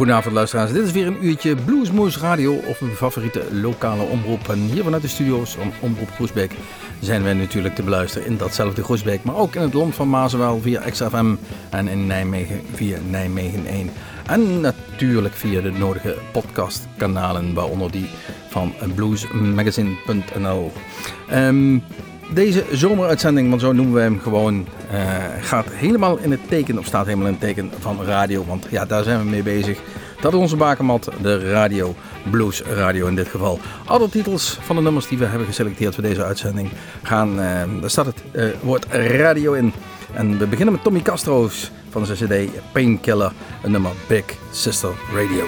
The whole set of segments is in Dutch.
Goedenavond luisteraars, dit is weer een uurtje Bluesmoes Radio op uw favoriete lokale omroep. En hier vanuit de studio's van Omroep Groesbeek zijn wij natuurlijk te beluisteren in datzelfde Groesbeek. Maar ook in het land van Mazenwel via XFM en in Nijmegen via Nijmegen 1. En natuurlijk via de nodige podcastkanalen, waaronder die van bluesmagazine.nl. Um, deze zomeruitzending, want zo noemen we hem gewoon, uh, gaat helemaal in het teken, of staat helemaal in het teken van radio. Want ja, daar zijn we mee bezig. Dat is onze bakermat, de radio, blues radio in dit geval. Alle titels van de nummers die we hebben geselecteerd voor deze uitzending gaan, uh, daar staat het uh, woord radio in. En we beginnen met Tommy Castro's van zijn cd Painkiller, een nummer Big Sister Radio.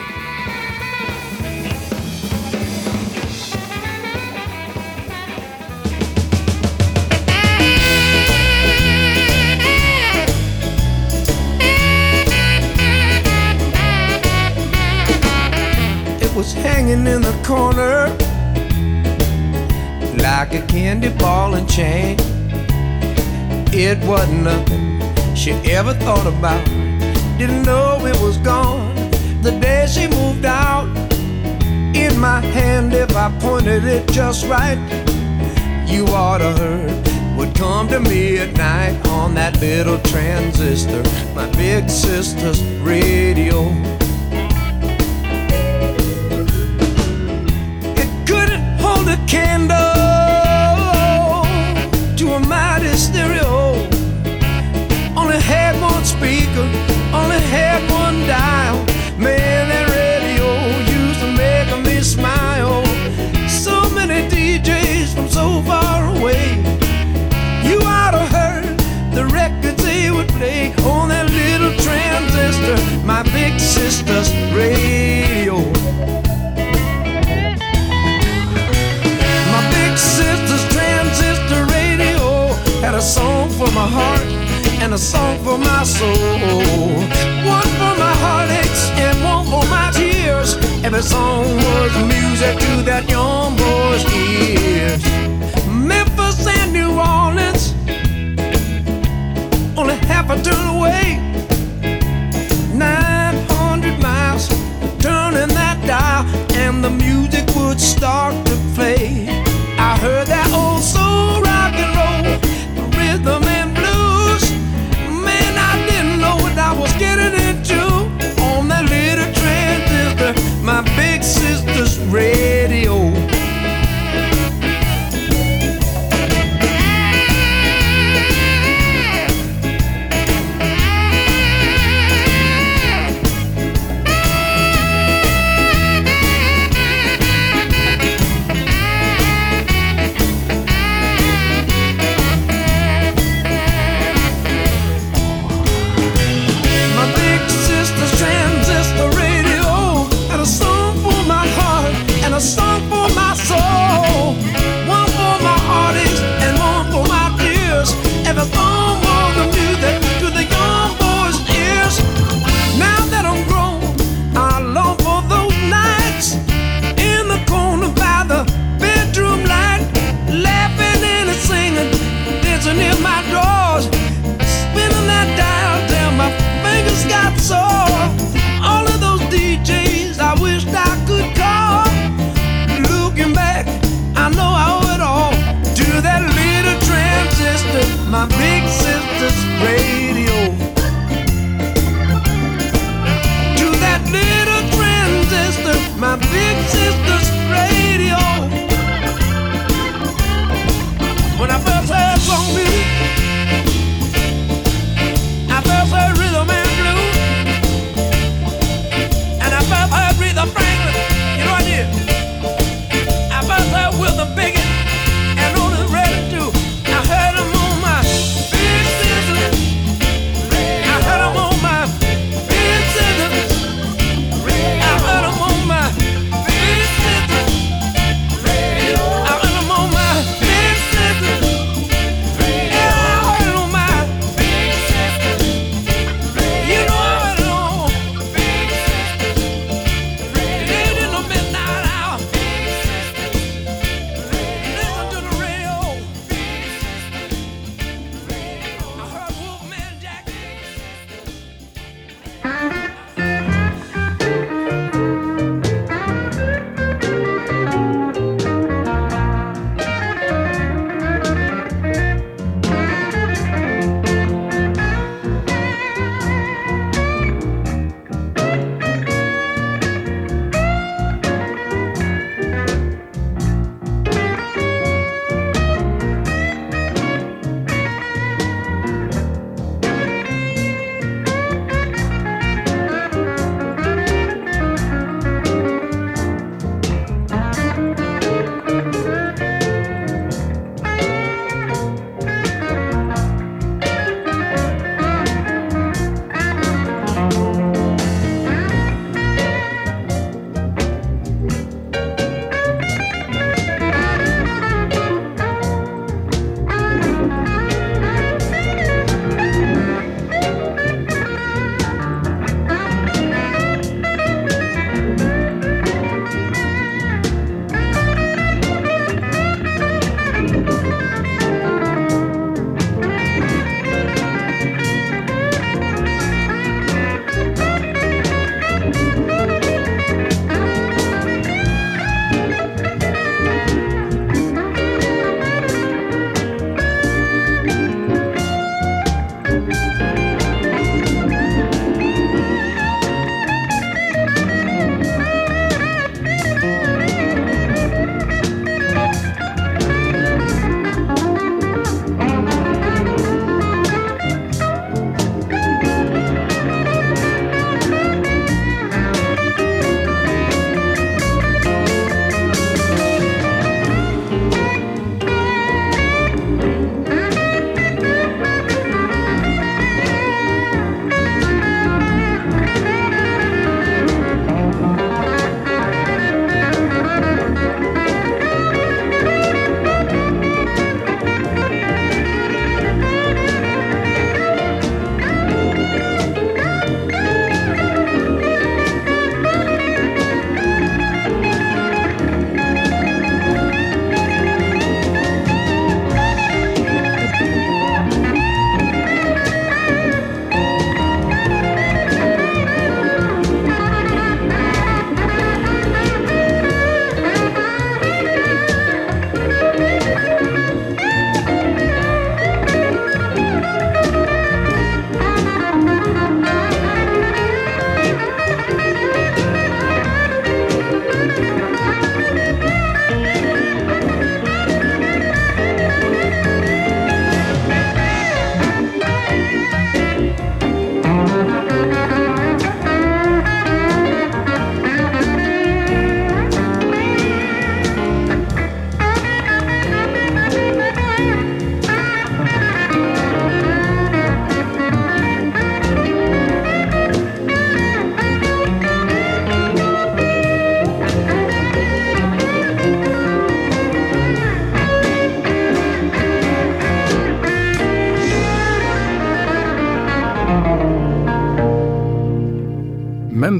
Like a candy ball and chain. It wasn't nothing she ever thought about. Didn't know it was gone the day she moved out. In my hand, if I pointed it just right, you oughta heard would come to me at night on that little transistor, my big sister's radio. And a song for my soul. One for my heartaches and one for my tears. Every song was music to that young boy's ears. Memphis and New Orleans, only half a turn away. 900 miles, turning that dial, and the music would start It's phone.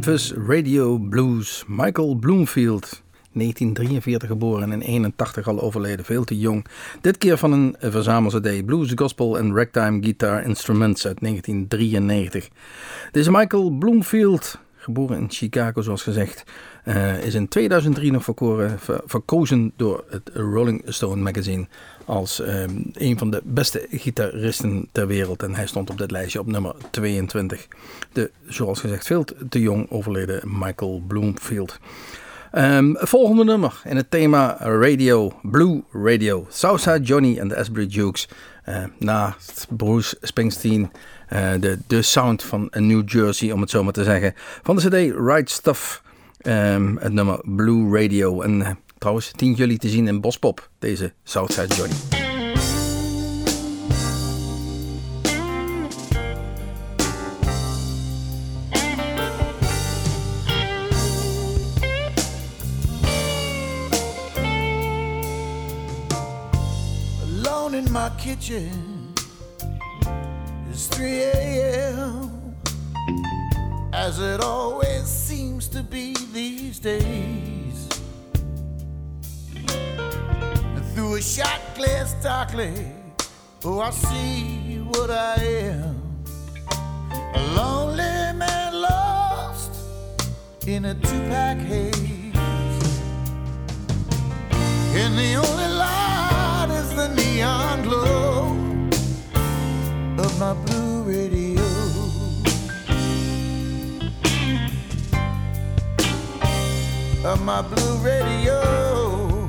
Memphis Radio Blues. Michael Bloomfield, 1943 geboren en 81 al overleden, veel te jong. Dit keer van een verzamel-cd Blues, Gospel en Ragtime Guitar Instruments uit 1993. Deze Michael Bloomfield, geboren in Chicago zoals gezegd, uh, is in 2003 nog verkoren, ver, verkozen door het Rolling Stone magazine als um, een van de beste gitaristen ter wereld. En hij stond op dit lijstje op nummer 22. De, zoals gezegd, veel te jong overleden Michael Bloomfield. Um, volgende nummer in het thema Radio, Blue Radio. Southside Johnny en de Asbury Jukes. Uh, na Bruce Springsteen, de, de sound van New Jersey, om het zo maar te zeggen. Van de CD Right Stuff, um, het nummer Blue Radio. En uh, trouwens 10 juli te zien in Bospop, deze Southside Johnny. Alone in my kitchen, it's 3 a.m. As it always seems to be these days. And through a shot glass darkly, oh, I see what I am. A lonely man lost in a two pack haze. And the only light is the neon glow of my blue radio. Of my blue radio.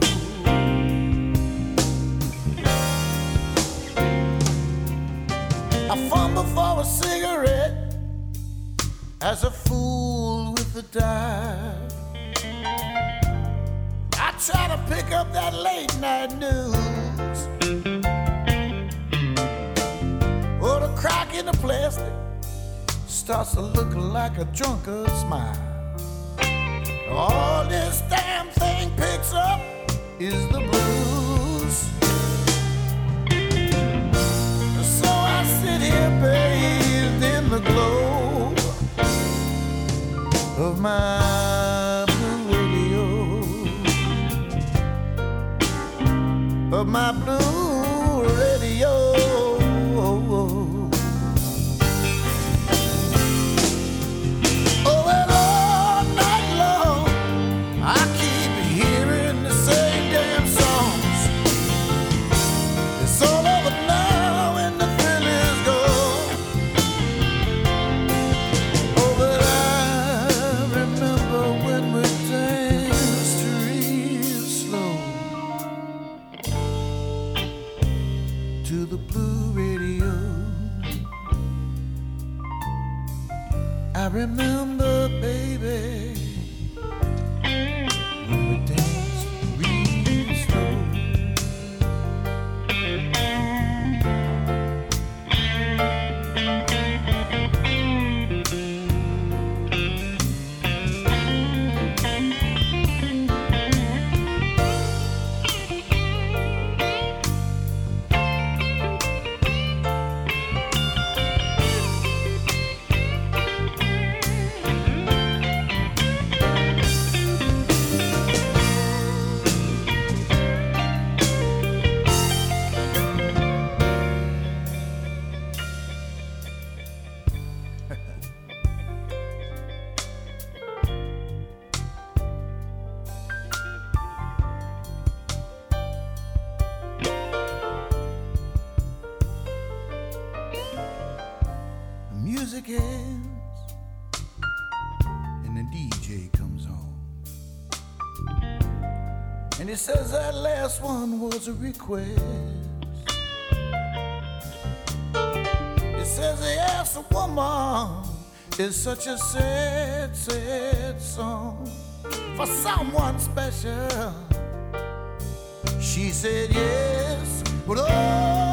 I fumble for a cigarette as a fool with the dive. I try to pick up that late night news. Crack in the plastic starts to look like a drunkard smile. All this damn thing picks up is the blues. So I sit here bathed in the glow of my blue radio. Of my blue music ends and the DJ comes on. And he says that last one was a request. He says he asked a woman, it's such a sad, sad song for someone special. She said yes, but oh,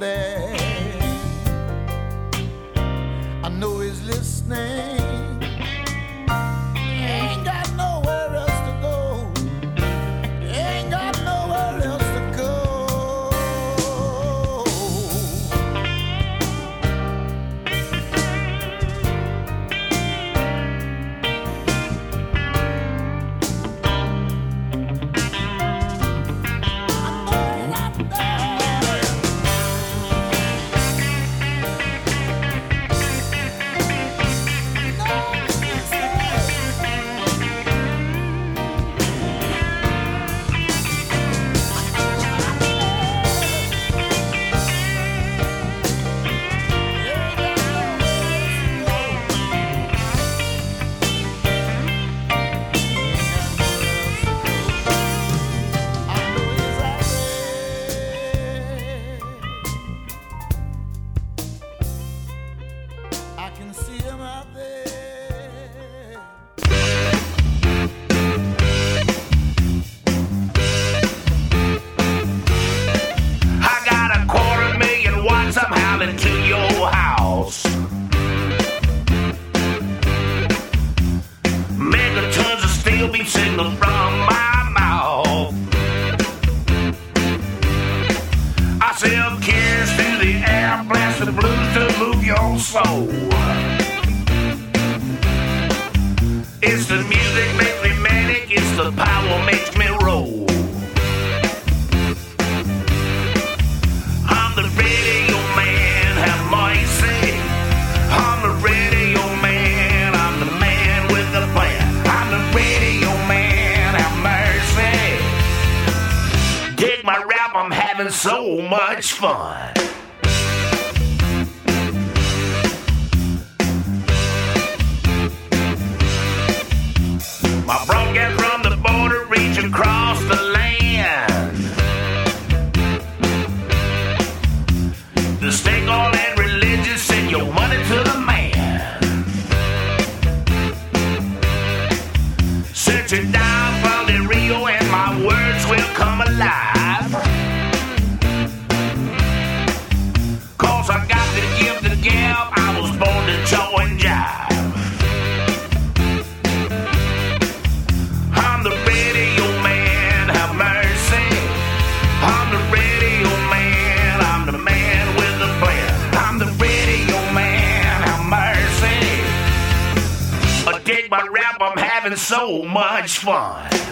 there. I know he's listening. Having so much fun.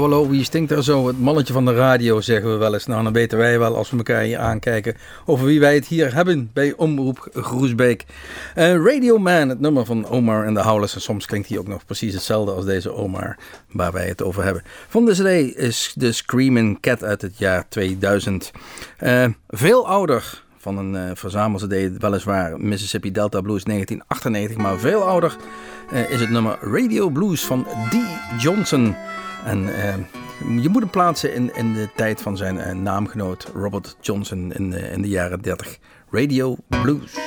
Hallo, wie stinkt er zo? Het mannetje van de radio, zeggen we wel eens. Nou, dan weten wij wel, als we elkaar hier aankijken, over wie wij het hier hebben bij Omroep Groesbeek. Eh, Radio Man, het nummer van Omar en de Howlers. En soms klinkt hij ook nog precies hetzelfde als deze Omar, waar wij het over hebben. Van de CD is de Screaming Cat uit het jaar 2000. Eh, veel ouder van een uh, verzamel-CD, weliswaar Mississippi Delta Blues 1998, maar veel ouder is het nummer Radio Blues van Dee Johnson. En uh, je moet hem plaatsen in, in de tijd van zijn uh, naamgenoot Robert Johnson in, uh, in de jaren 30. Radio Blues.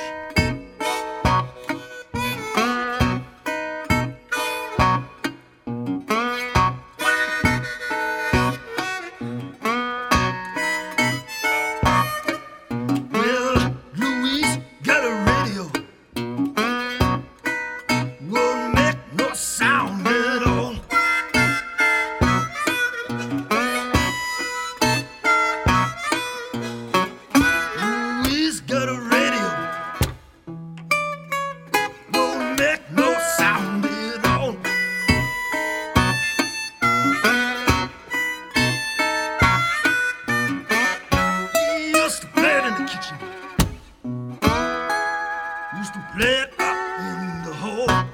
Used to play it in the hall.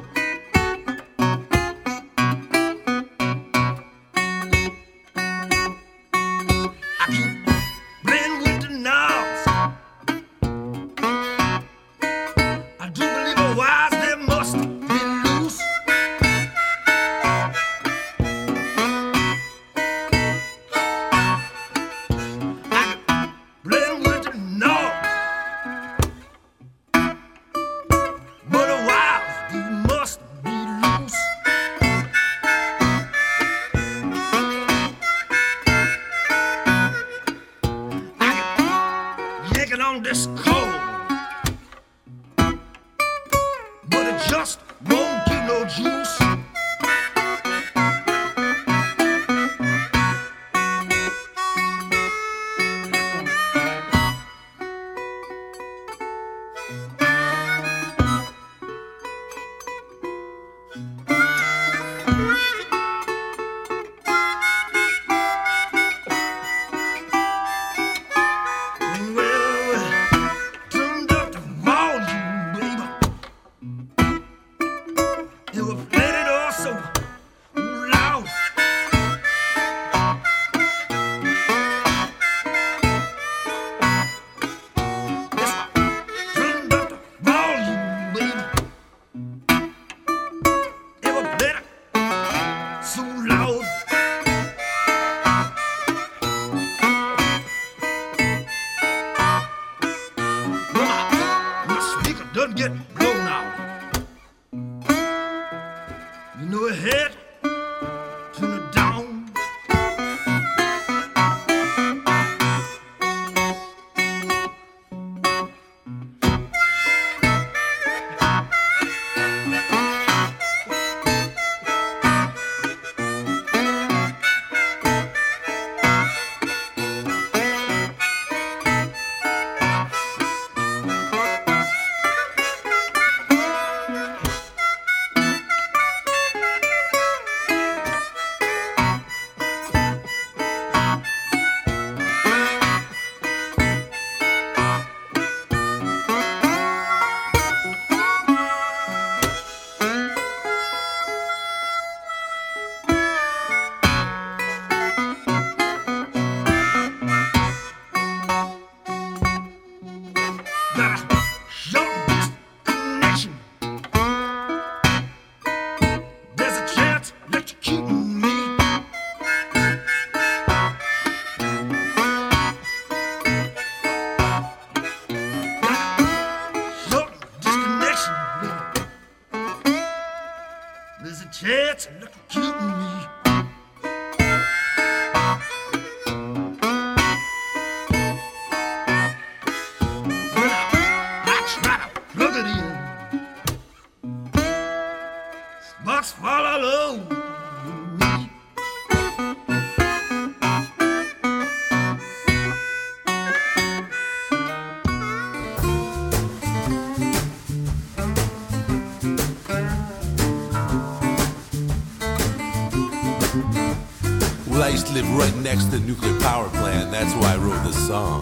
I wrote the song.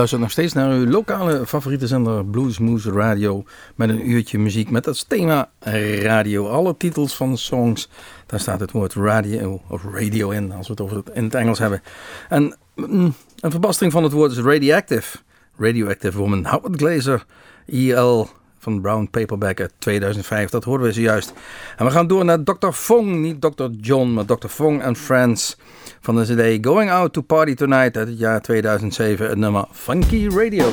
Luistert nog steeds naar uw lokale favoriete zender Bluesmoose Radio met een uurtje muziek met als thema radio. Alle titels van songs, daar staat het woord radio of radio in als we het over het in het Engels hebben. En mm, een verbastering van het woord is radioactive. Radioactive Woman. Howard Glazer, EL van Brown Paperback uit 2005. Dat hoorden we zojuist. En we gaan door naar Dr. Fong, niet Dr. John, maar Dr. Fong and Friends van de CD Going Out to Party Tonight uit het jaar 2007. Het nummer Funky Radio.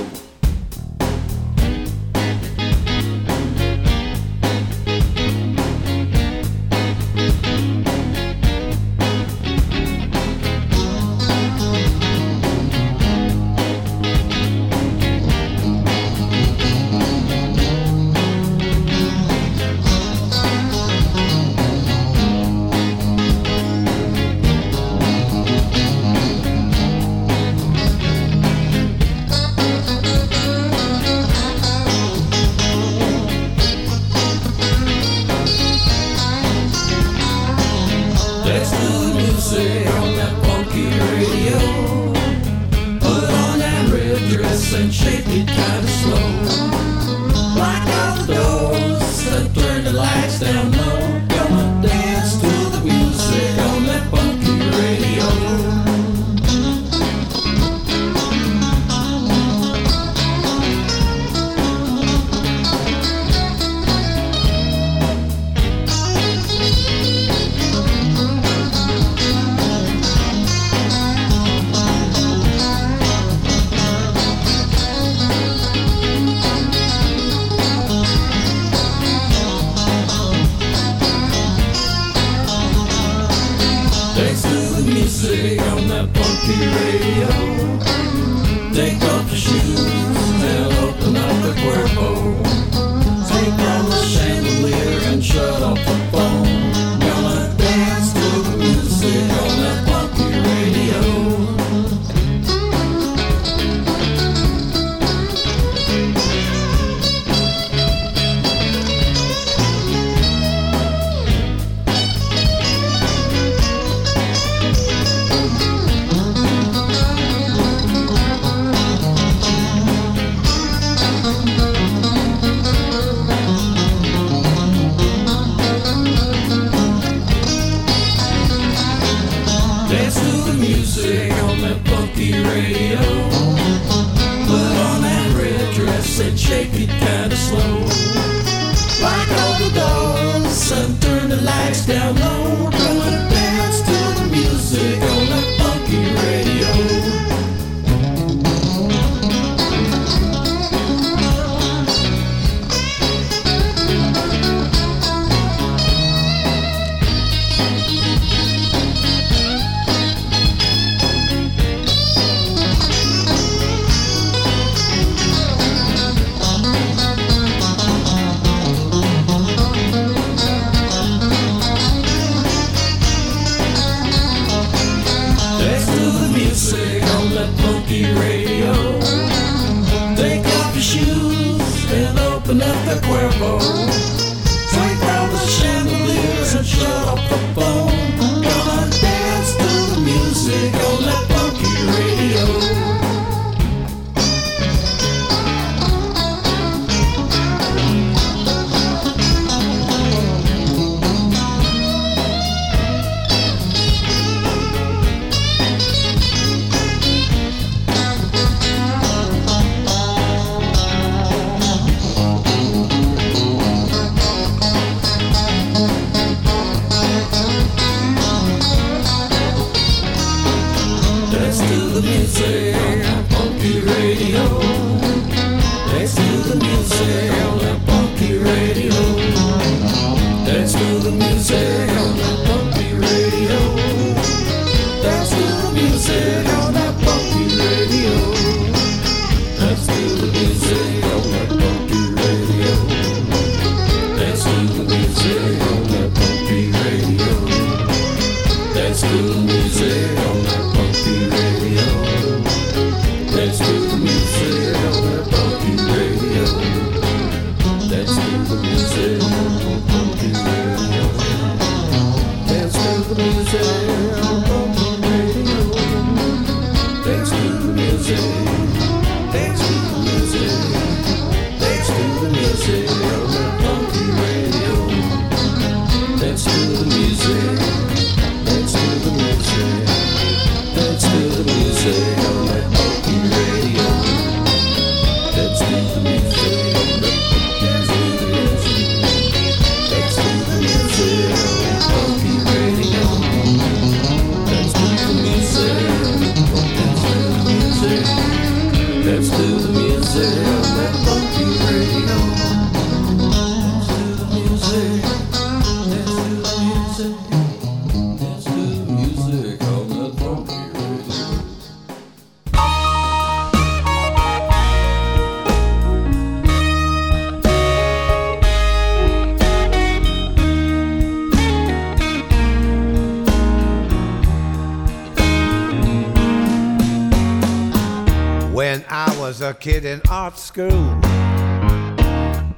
a kid in art school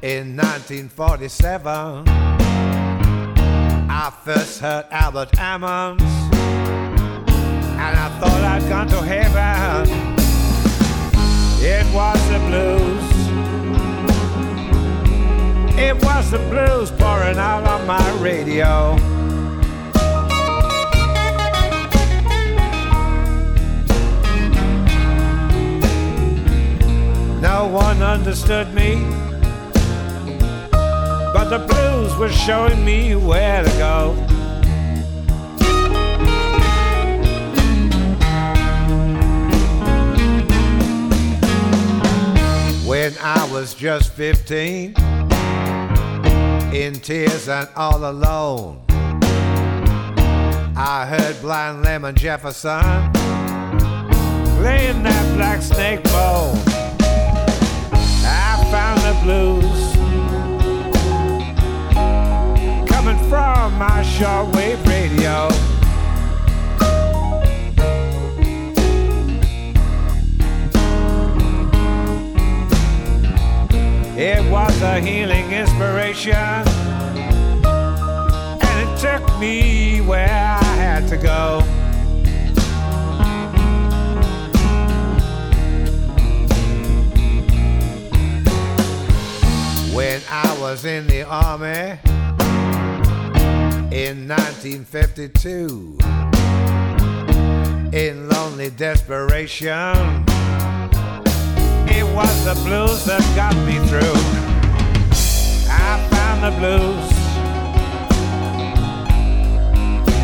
in 1947. I first heard Albert Ammons, and I thought I'd gone to heaven. It was the blues. It was the blues pouring out on my radio. no one understood me. But the blues were showing me where to go. When I was just 15, in tears and all alone, I heard Blind Lemon Jefferson playing that black snake bone. Found the blues coming from my shortwave radio. It was a healing inspiration, and it took me where I had to go. Was in the army in 1952, in lonely desperation. It was the blues that got me through. I found the blues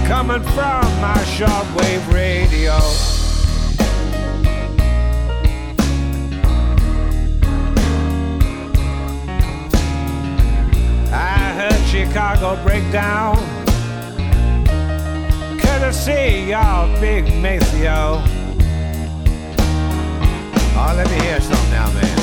coming from my shortwave radio. Chicago break down. Courtesy of Big Maceo. Oh, let me hear something now, man.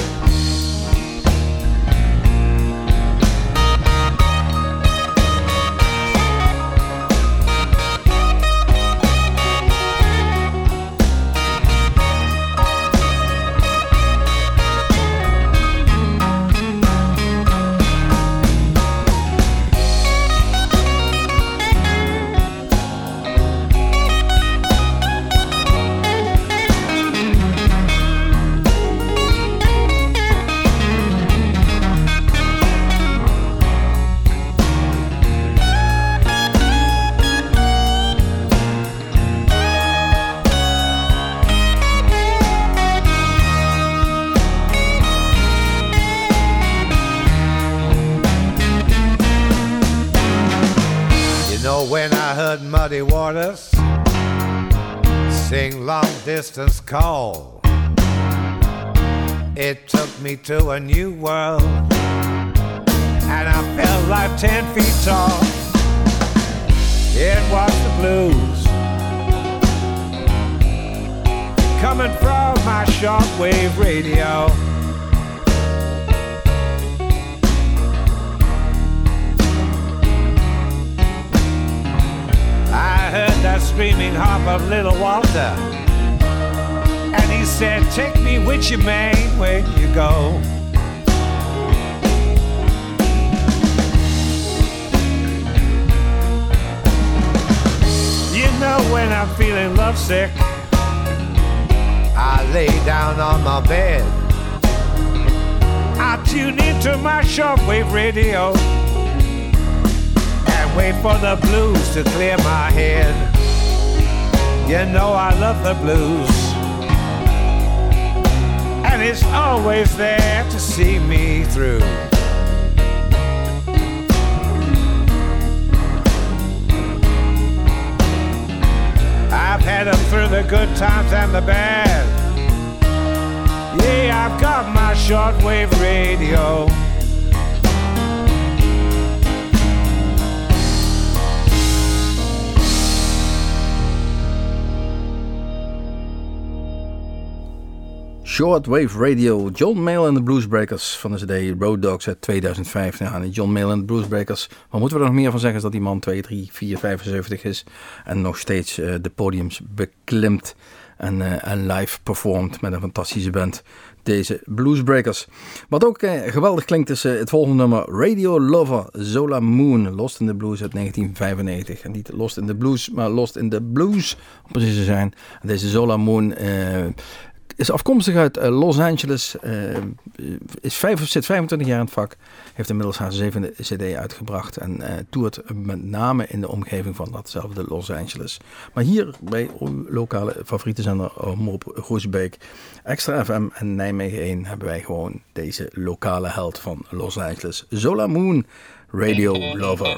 Distance call, it took me to a new world, and I felt like ten feet tall. It was the blues coming from my shortwave radio. I heard that screaming harp of little Walter. And he said, Take me with you, man, where you go. You know when I'm feeling lovesick, I lay down on my bed. I tune into my shortwave radio and wait for the blues to clear my head. You know I love the blues, and it's always there to see me through. I've had them through the good times and the bad. Yeah, I've got my shortwave radio. Shortwave Radio, John Mayall en de Bluesbreakers van de CD Road Dogs uit 2005. Ja, die John Mayall en de Bluesbreakers, wat moeten we er nog meer van zeggen? Is dat die man 2, 3, 4, 75 is en nog steeds eh, de podiums beklimt en, eh, en live performt met een fantastische band. Deze Bluesbreakers. Wat ook eh, geweldig klinkt is eh, het volgende nummer Radio Lover Zola Moon, Lost in the Blues uit 1995. En niet Lost in the Blues, maar Lost in the Blues om precies te zijn. Deze Zola Moon eh, is afkomstig uit eh, Los Angeles. eh, is zit 25 jaar in het vak. Heeft inmiddels haar zevende CD uitgebracht. En eh toert met name in de omgeving van datzelfde Los Angeles. Maar hier bij lokale favoriete zender Omroep Groesbeek, Extra FM en Nijmegen 1 hebben wij gewoon deze lokale held van Los Angeles. Zola Moon, Radio Lover.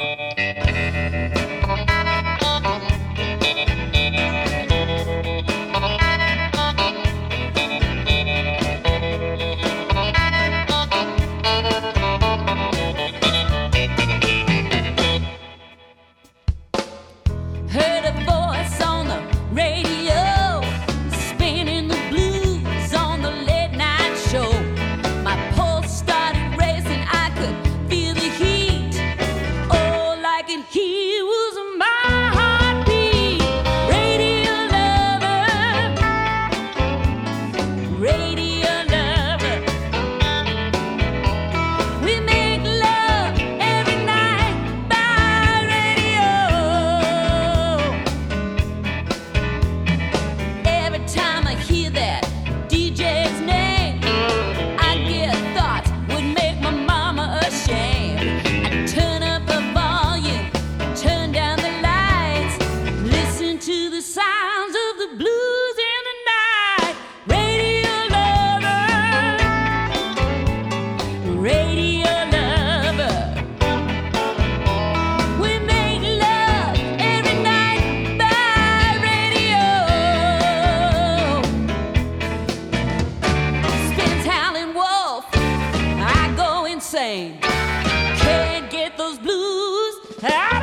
same. Can't get those blues out.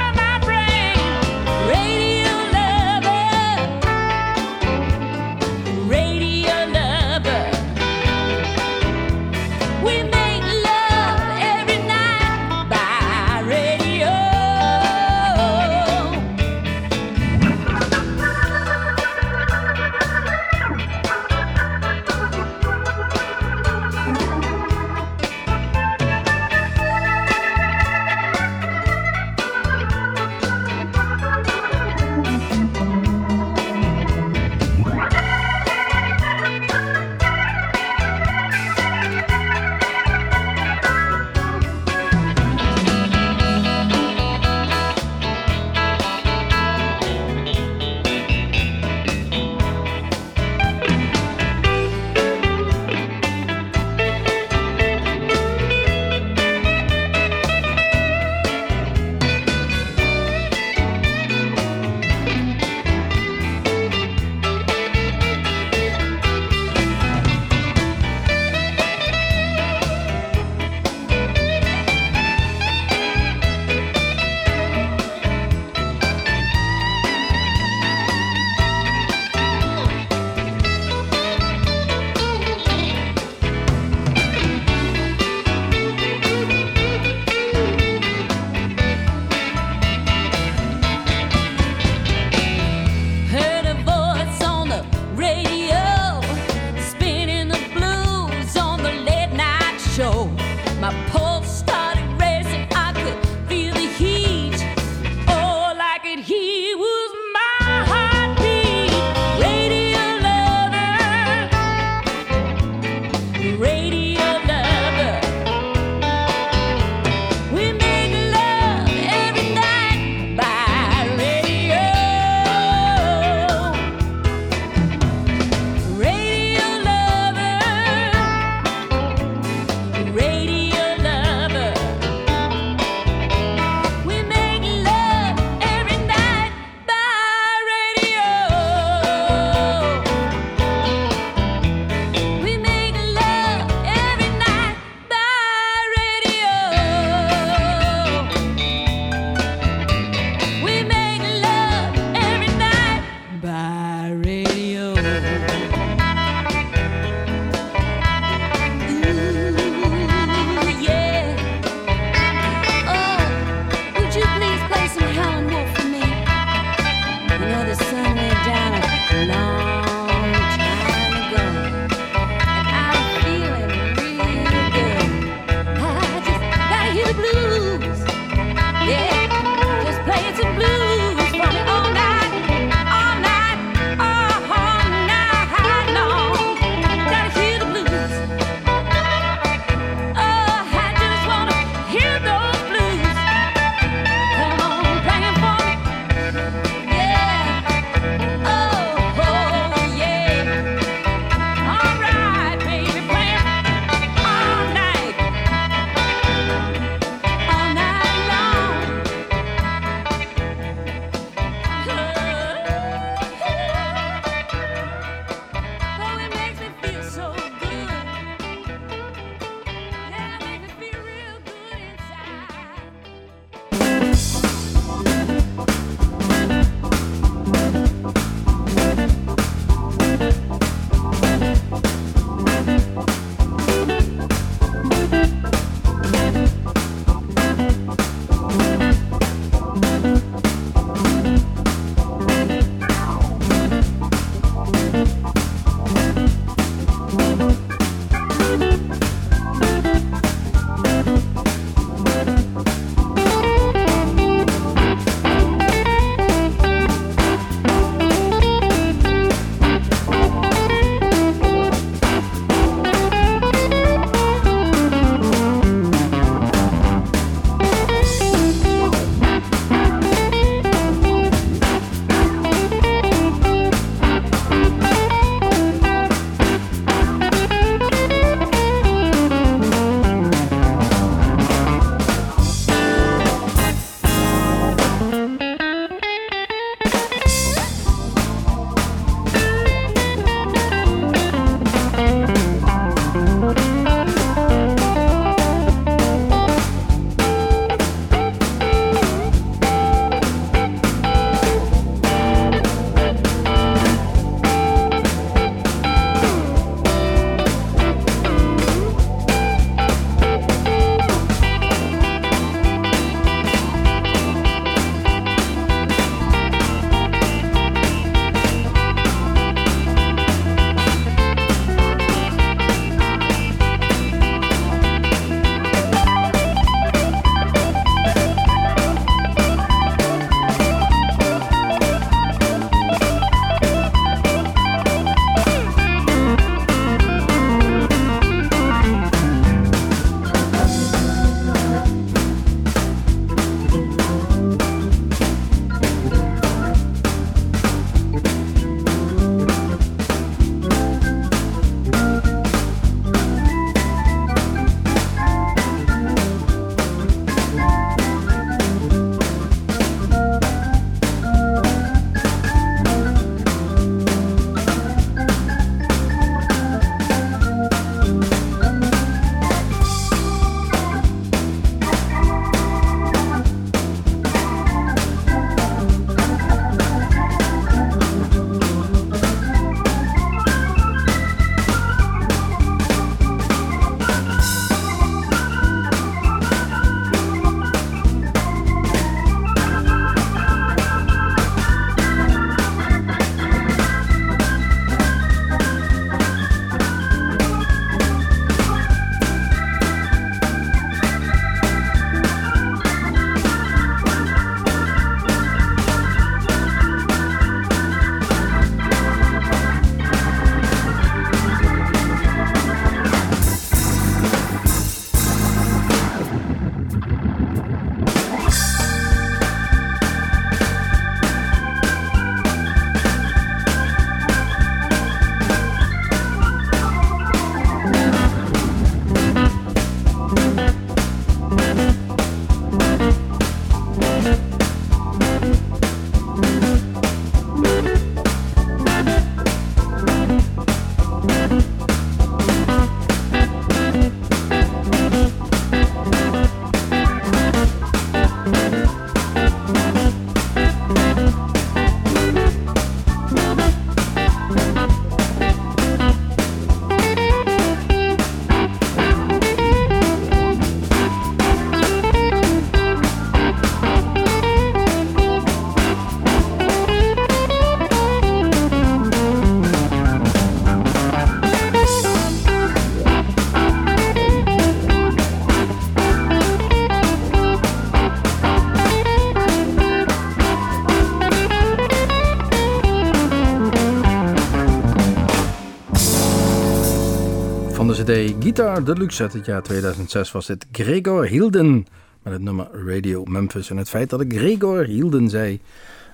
Guitar Deluxe uit het jaar 2006 was dit Gregor Hielden met het nummer Radio Memphis. En het feit dat ik Gregor Hielden zei,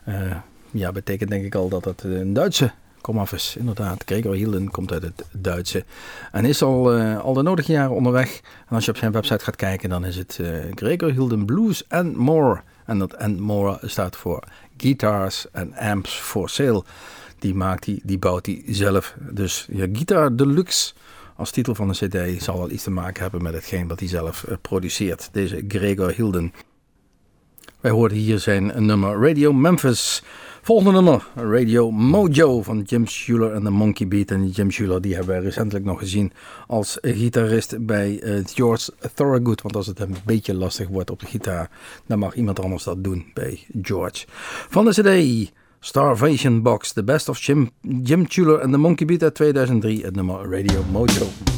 eh, ja, betekent denk ik al dat het een Duitse komaf is. Inderdaad, Gregor Hielden komt uit het Duitse en is al, eh, al de nodige jaren onderweg. En als je op zijn website gaat kijken, dan is het uh, Gregor Hielden Blues and More. En dat and More staat voor Guitars and Amps for Sale. Die maakt hij, die bouwt hij zelf. Dus ja, Guitar Deluxe als titel van de cd zal wel iets te maken hebben met hetgeen wat hij zelf eh, produceert. Deze Gregor Hilden. Wij hoorden hier zijn nummer Radio Memphis. Volgende nummer, Radio Mojo van Jim Schuler en de Monkey Beat. En Jim Schuler die hebben wij recentelijk nog gezien als gitarist bij George Thorogood. Want als het een beetje lastig wordt op de gitaar, dan mag iemand anders dat doen bij George. Van de cd Starvation Box, The Best of Jim, Jim Tuller en The Monkey Beat uit 2003, het nummer Radio Mojo.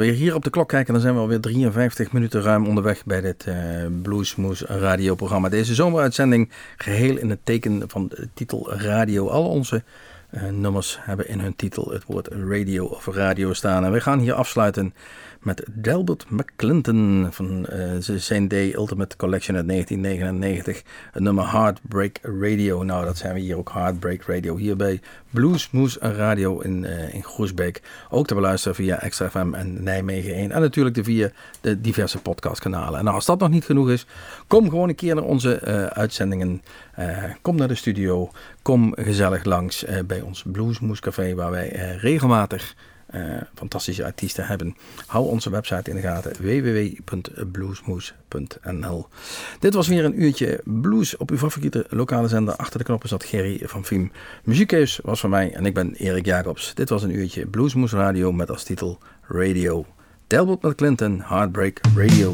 Als de, eh, we hier op de klok kijken, dan zijn we alweer 53 minuten ruim onderweg bij dit eh Bluesmoes radioprogramma. Deze zomeruitzending geheel in het teken van de titel radio. Al onze eh, nummers hebben in hun titel het woord radio of radio staan. En we gaan hier afsluiten met Delbert McClinton van uh, zijn Day Ultimate Collection uit 1999. Het nummer Heartbreak Radio. Nou, dat zijn we hier ook, Heartbreak Radio. Hier bij Blues Moose Radio in, uh, in Groesbeek. Ook te beluisteren via Extra FM en Nijmegen 1. En natuurlijk via de diverse podcastkanalen. En als dat nog niet genoeg is, kom gewoon een keer naar onze uh, uitzendingen. kom naar de studio. Kom gezellig langs bij ons Blues Moose Café, waar wij regelmatig fantastische artiesten hebben. Hou onze website in de gaten www.bluesmoes.nl. Dit was weer een uurtje blues op uw favoriete lokale zender. Achter de knoppen zat Gerry van Fiem. Muziekkeus was van mij en ik ben Erik Jacobs. Dit was een uurtje Bluesmoes Radio met als titel Radio. Delbert met Clinton, Heartbreak Radio.